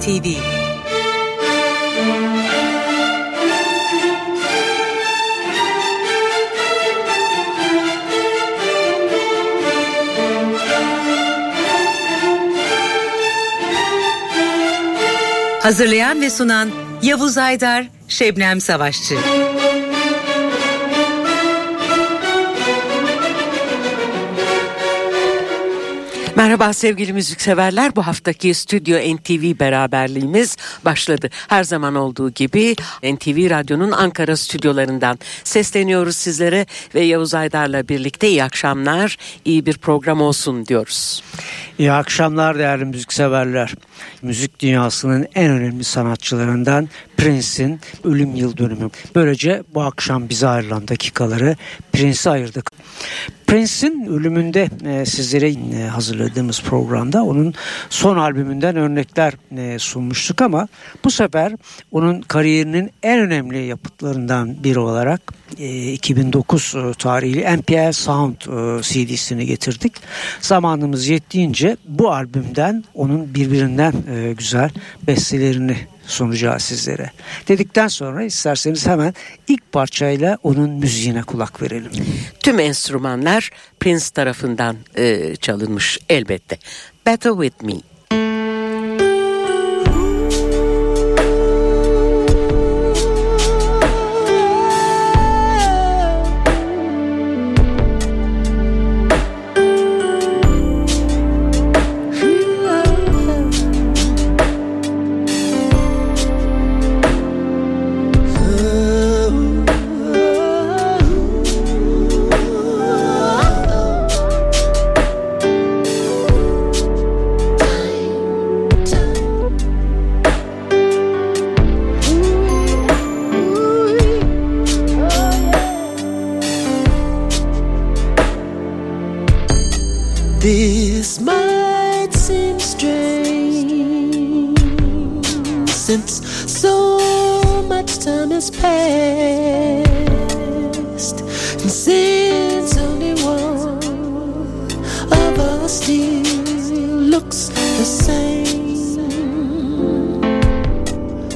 NTV Hazırlayan ve sunan Yavuz Aydar, Şebnem Savaşçı. Merhaba sevgili müzikseverler. Bu haftaki Stüdyo NTV beraberliğimiz başladı. Her zaman olduğu gibi NTV Radyo'nun Ankara stüdyolarından sesleniyoruz sizlere ve Yavuz Aydar'la birlikte iyi akşamlar, iyi bir program olsun diyoruz. İyi akşamlar değerli müzikseverler. Müzik dünyasının en önemli sanatçılarından Prince'in ölüm yıl dönümü. Böylece bu akşam bize ayrılan dakikaları Prince'e ayırdık. Prince'in ölümünde e, sizlere e, hazırladığımız programda onun son albümünden örnekler e, sunmuştuk ama bu sefer onun kariyerinin en önemli yapıtlarından biri olarak e, 2009 e, tarihli NPR Sound CD'sini getirdik. Zamanımız yettiğince bu albümden onun birbirinden güzel bestelerini sunacağız sizlere. Dedikten sonra isterseniz hemen ilk parçayla onun müziğine kulak verelim. Tüm enstrümanlar Prince tarafından e, çalınmış elbette. Better With Me. Since so much time has passed, and since only one of us still looks the same.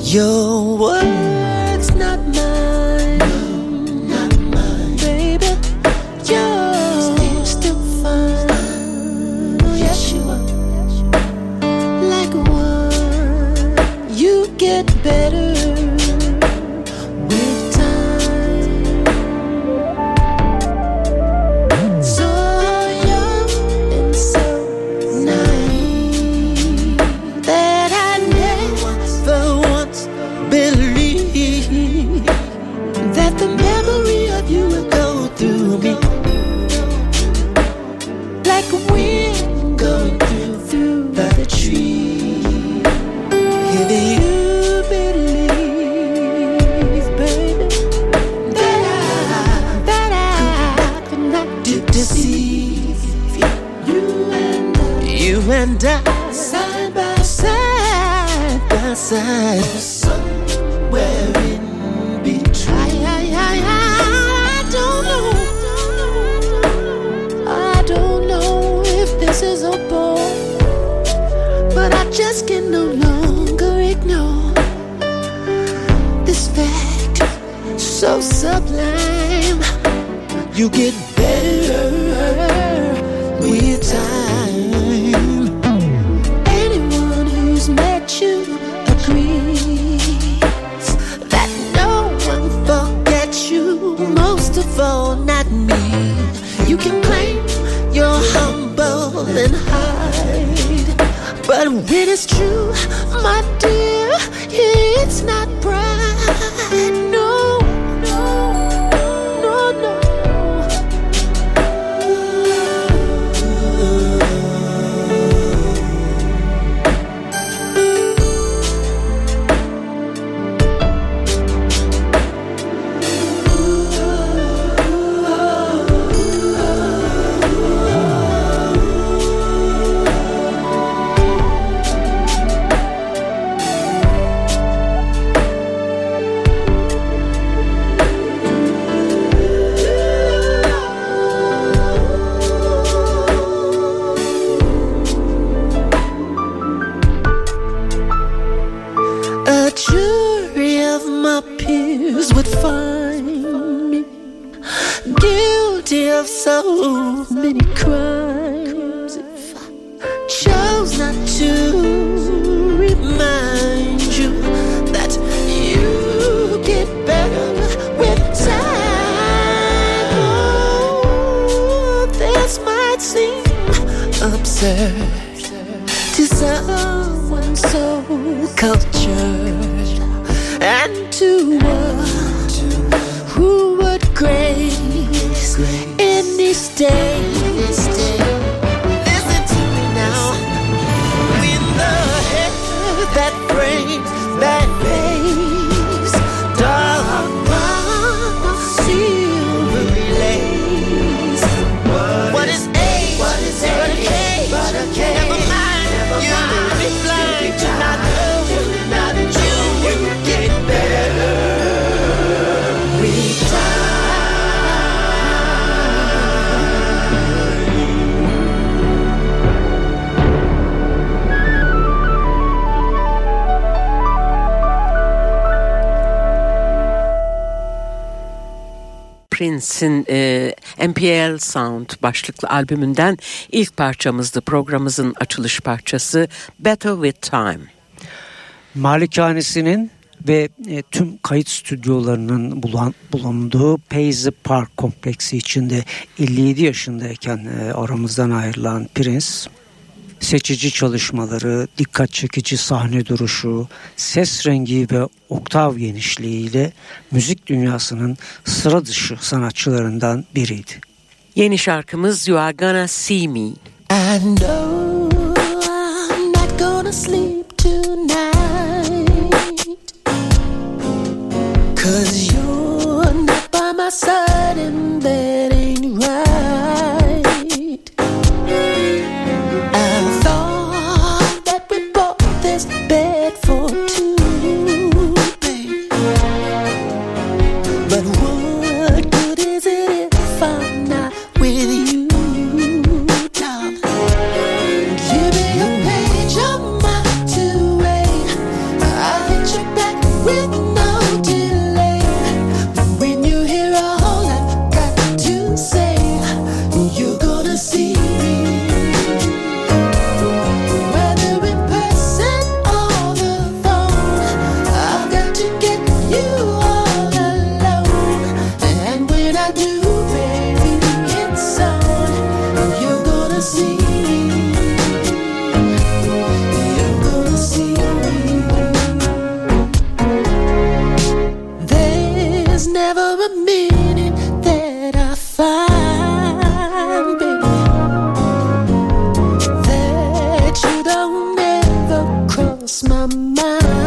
Your words, it's true, Prince'in e, MPL Sound başlıklı albümünden ilk parçamızdı programımızın açılış parçası Better With Time. Malikanesinin ve e, tüm kayıt stüdyolarının bulan, bulunduğu Paisley Park kompleksi içinde 57 yaşındayken e, aramızdan ayrılan Prince seçici çalışmaları, dikkat çekici sahne duruşu, ses rengi ve oktav genişliğiyle müzik dünyasının sıra dışı sanatçılarından biriydi. Yeni şarkımız You Are Gonna See Me. I know oh, I'm not gonna sleep tonight Cause you're not by my side lost my mind.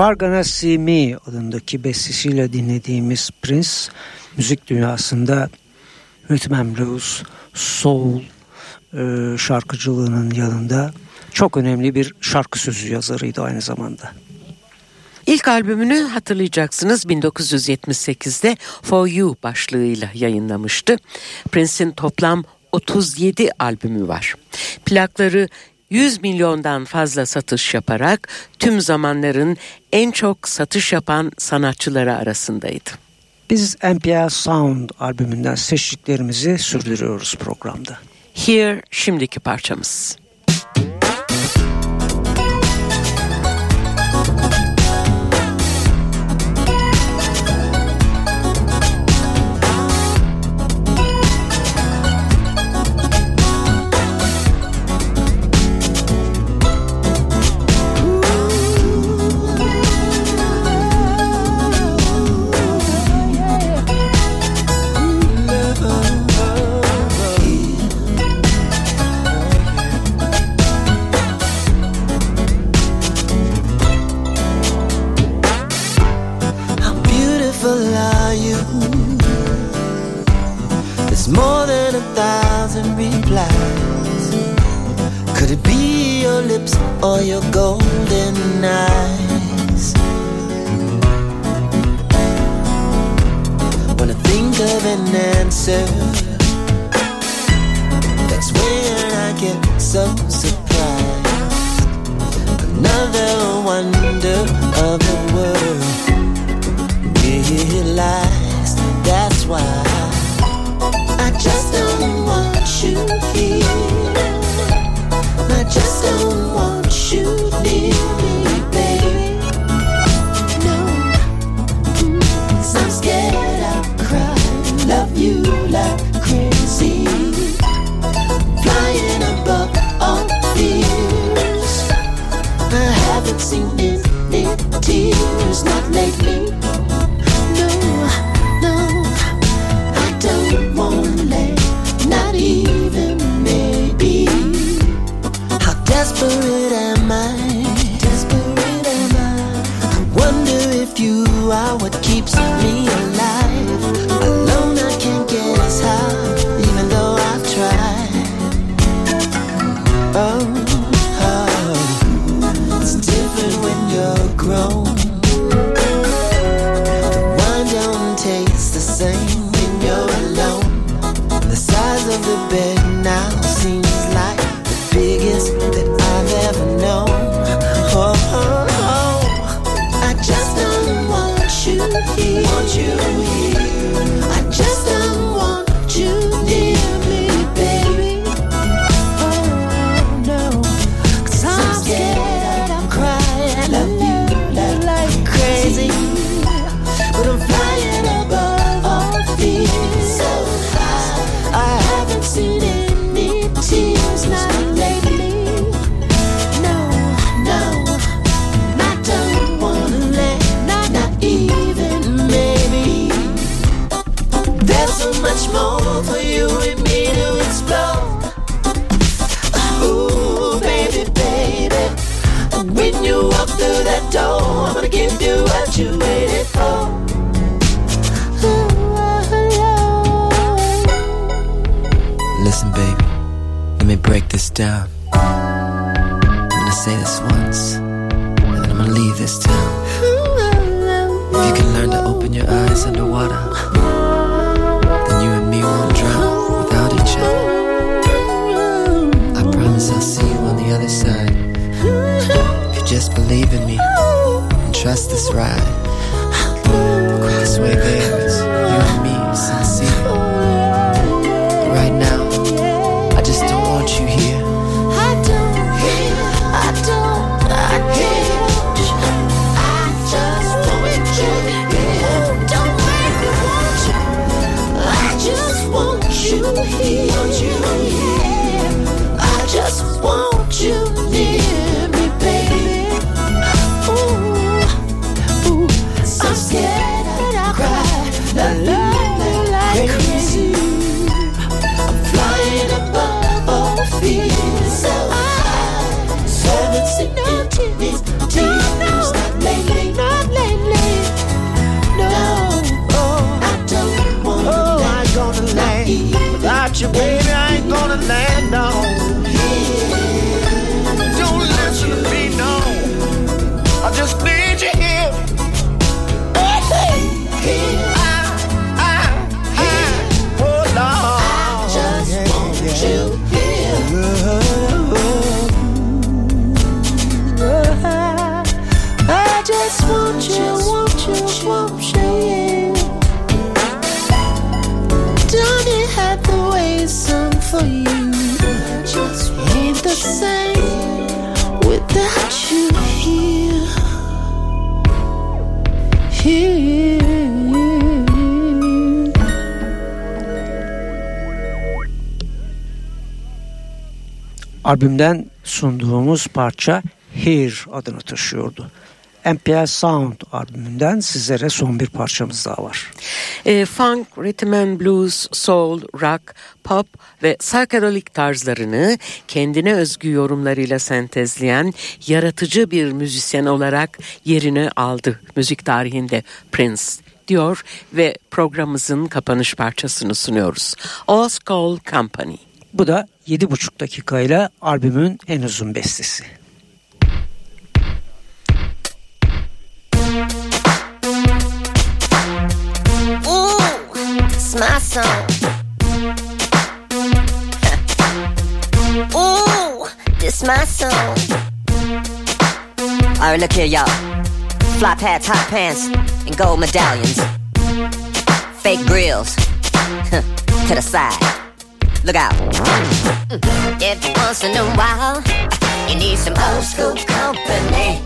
You Are Gonna See Me adındaki bestesiyle dinlediğimiz Prince müzik dünyasında rhythm and blues, soul e, şarkıcılığının yanında çok önemli bir şarkı sözü yazarıydı aynı zamanda. İlk albümünü hatırlayacaksınız 1978'de For You başlığıyla yayınlamıştı. Prince'in toplam 37 albümü var. Plakları 100 milyondan fazla satış yaparak tüm zamanların en çok satış yapan sanatçıları arasındaydı. Biz NPR Sound albümünden seçtiklerimizi sürdürüyoruz programda. Here şimdiki parçamız. realize that's why uh, Albümden sunduğumuz parça Here adını taşıyordu. MPL Sound albümünden sizlere son bir parçamız daha var. E, funk, rhythm and blues, soul, rock, pop ve psychedelic tarzlarını kendine özgü yorumlarıyla sentezleyen yaratıcı bir müzisyen olarak yerini aldı müzik tarihinde Prince diyor ve programımızın kapanış parçasını sunuyoruz. All Skull Company. Bu da 7,5 dakikayla albümün en uzun bestesi. It's my song. Ooh, this my song. Alright, look here, y'all. Fly hats, hot pants, and gold medallions. Fake grills. to the side. Look out. Mm. Every once in a while, you need some old school company.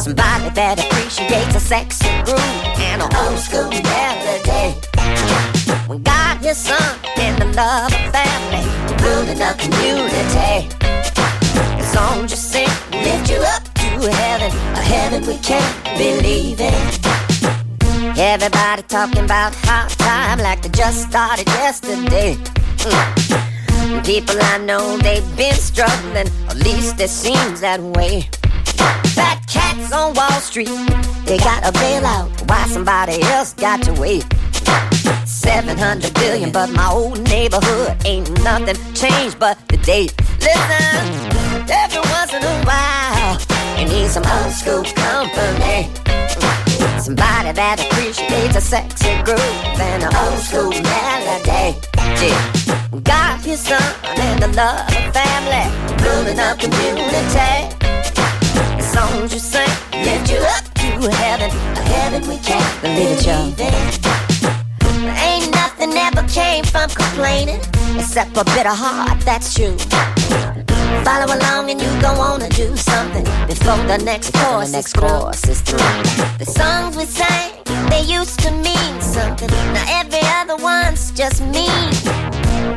Somebody that appreciates a sexy groove and an old school melody. When God, His Son, and the love of family, building a community. The song just sing, lift you up to heaven, a heaven we can't believe in. Everybody talking about hot time like they just started yesterday. People I know, they've been struggling, at least it seems that way. Fat cats on Wall Street, they got a bailout. Why somebody else got to wait? 700 billion, but my old neighborhood ain't nothing changed but the date. Listen, every once in a while, you need some old school company. Somebody that appreciates a sexy groove and an old school melody. Yeah. God, his son, and the love family, building up community. The songs you sing lift you up to heaven, a heaven we can't believe it, y'all. Ain't nothing ever came from complaining, except a bitter heart, that's true. Follow along and you gon' wanna do something before the next course, the next course is through. The songs we sang, they used to mean something. Now every other one's just mean.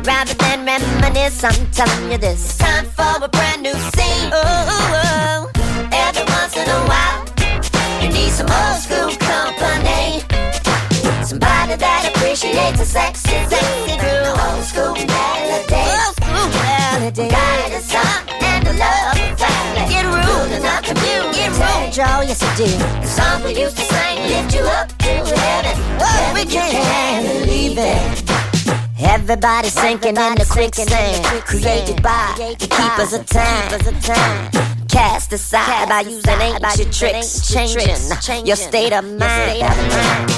Rather than reminisce, I'm telling you this. It's time for a brand new scene. Ooh, every once in a while, you need some old school company. Somebody that appreciates a sexy, It. The song we used to sing lift you up to heaven. Oh, we can't believe it. Everybody sinking in the quicksand, created by the keepers of time. Cast aside by using ancient tricks, changing your state of mind.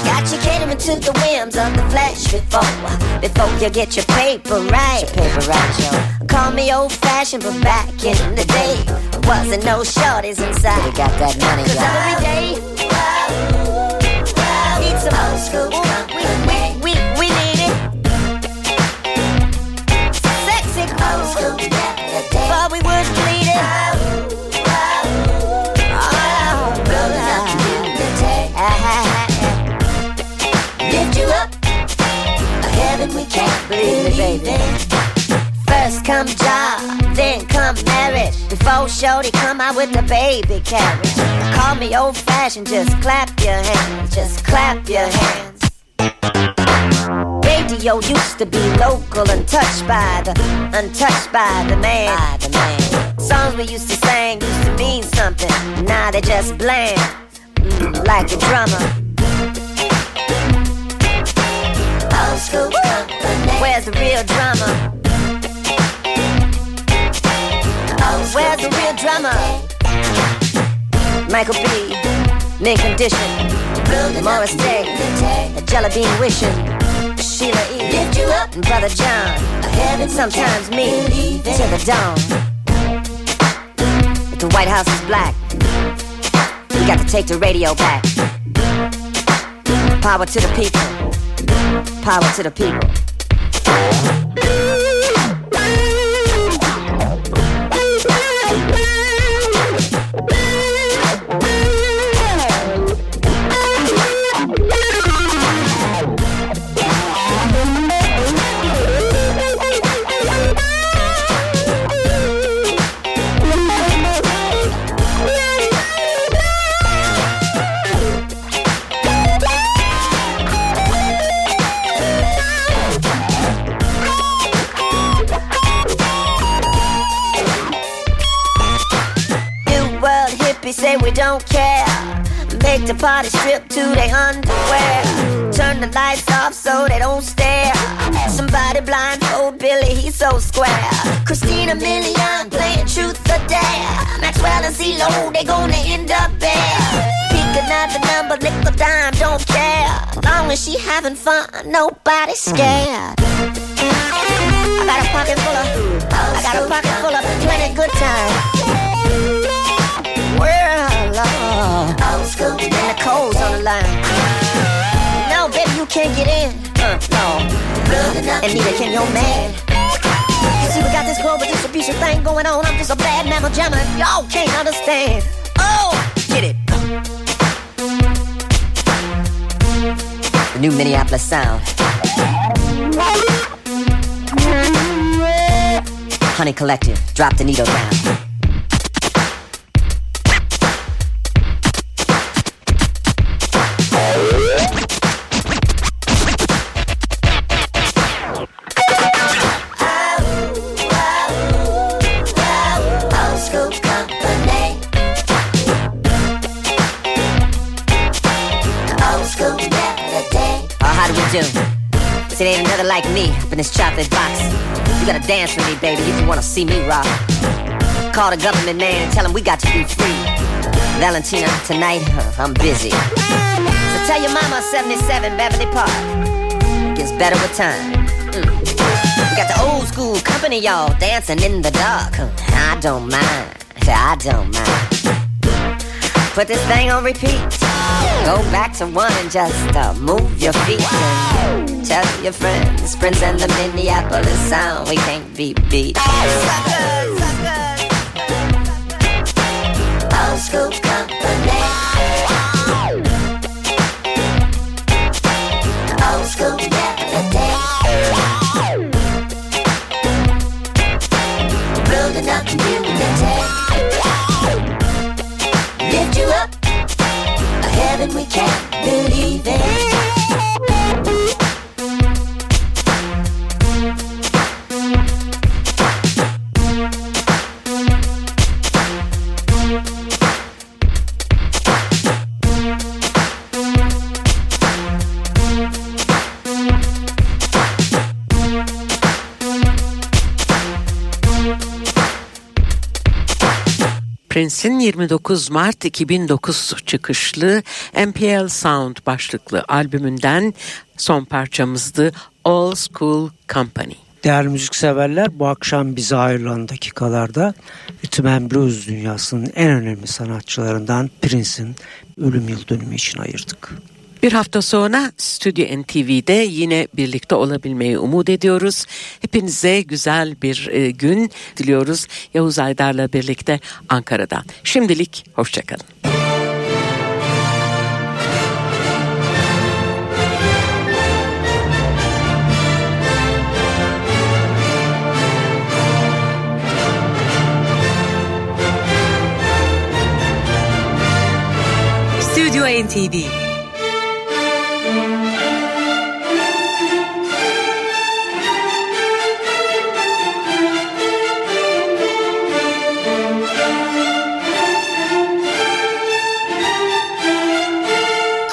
Got you catering to the whims of the flesh before, before you get your paper right. paper right, yo. Call me old fashioned, but back in the day, wasn't no shorties inside. We got that money, Cause every day, need some old school. Shorty come out with the baby carriage. Call me old fashioned, just clap your hands, just clap your hands. Radio used to be local, untouched by the, untouched by the man. By the man. Songs we used to sing used to mean something. Now they just bland, mm, like a drummer. Old school company. Where's the real drummer? Where's the real drummer? Michael B. Mint Condition. Morris Day. Jelly Bean Wishing. Sheila E. Lift you up. And Brother John. Heaven sometimes me. To the dawn. If the White House is black, we got to take the radio back. Power to the people. Power to the people. Say we don't care. Make the party strip to their underwear. Turn the lights off so they don't stare. Somebody blind? blindfold Billy, he's so square. Christina Milian playing truth or dare. Maxwell and CeeLo, they gonna end up there. Pick another number, nickel dime, don't care. Long as she having fun, nobody's scared. I got a pocket full of, I got a pocket full of plenty good time. School, and the codes on the line. No, baby, you can't get in. Uh, no, and neither can your man. You see, we got this global distribution thing going on. I'm just a bad mammal jammer. Y'all can't understand. Oh, get it. The new Minneapolis sound. Honey Collective, drop the needle down. Like me up in this chocolate box. You gotta dance with me, baby, if you wanna see me rock. Call the government man and tell him we got to be free. Valentina, tonight huh, I'm busy. So tell your mama 77 Beverly Park. Gets better with time. Mm. We got the old school company, y'all, dancing in the dark. I don't mind. I don't mind. Put this thing on repeat. Go back to one and just uh, move your feet. And tell your friends, Prince and the Minneapolis sound, we can't be beat. Suckers, suckers. Old school Prince'in 29 Mart 2009 çıkışlı MPL Sound başlıklı albümünden son parçamızdı All School Company. Değerli müzikseverler bu akşam bize ayrılan dakikalarda Rhythm and Blues dünyasının en önemli sanatçılarından Prince'in ölüm yıl dönümü için ayırdık. Bir hafta sonra Stüdyo NTV'de yine birlikte olabilmeyi umut ediyoruz. Hepinize güzel bir e, gün diliyoruz. Yavuz Aydar'la birlikte Ankara'dan. Şimdilik hoşçakalın. NTV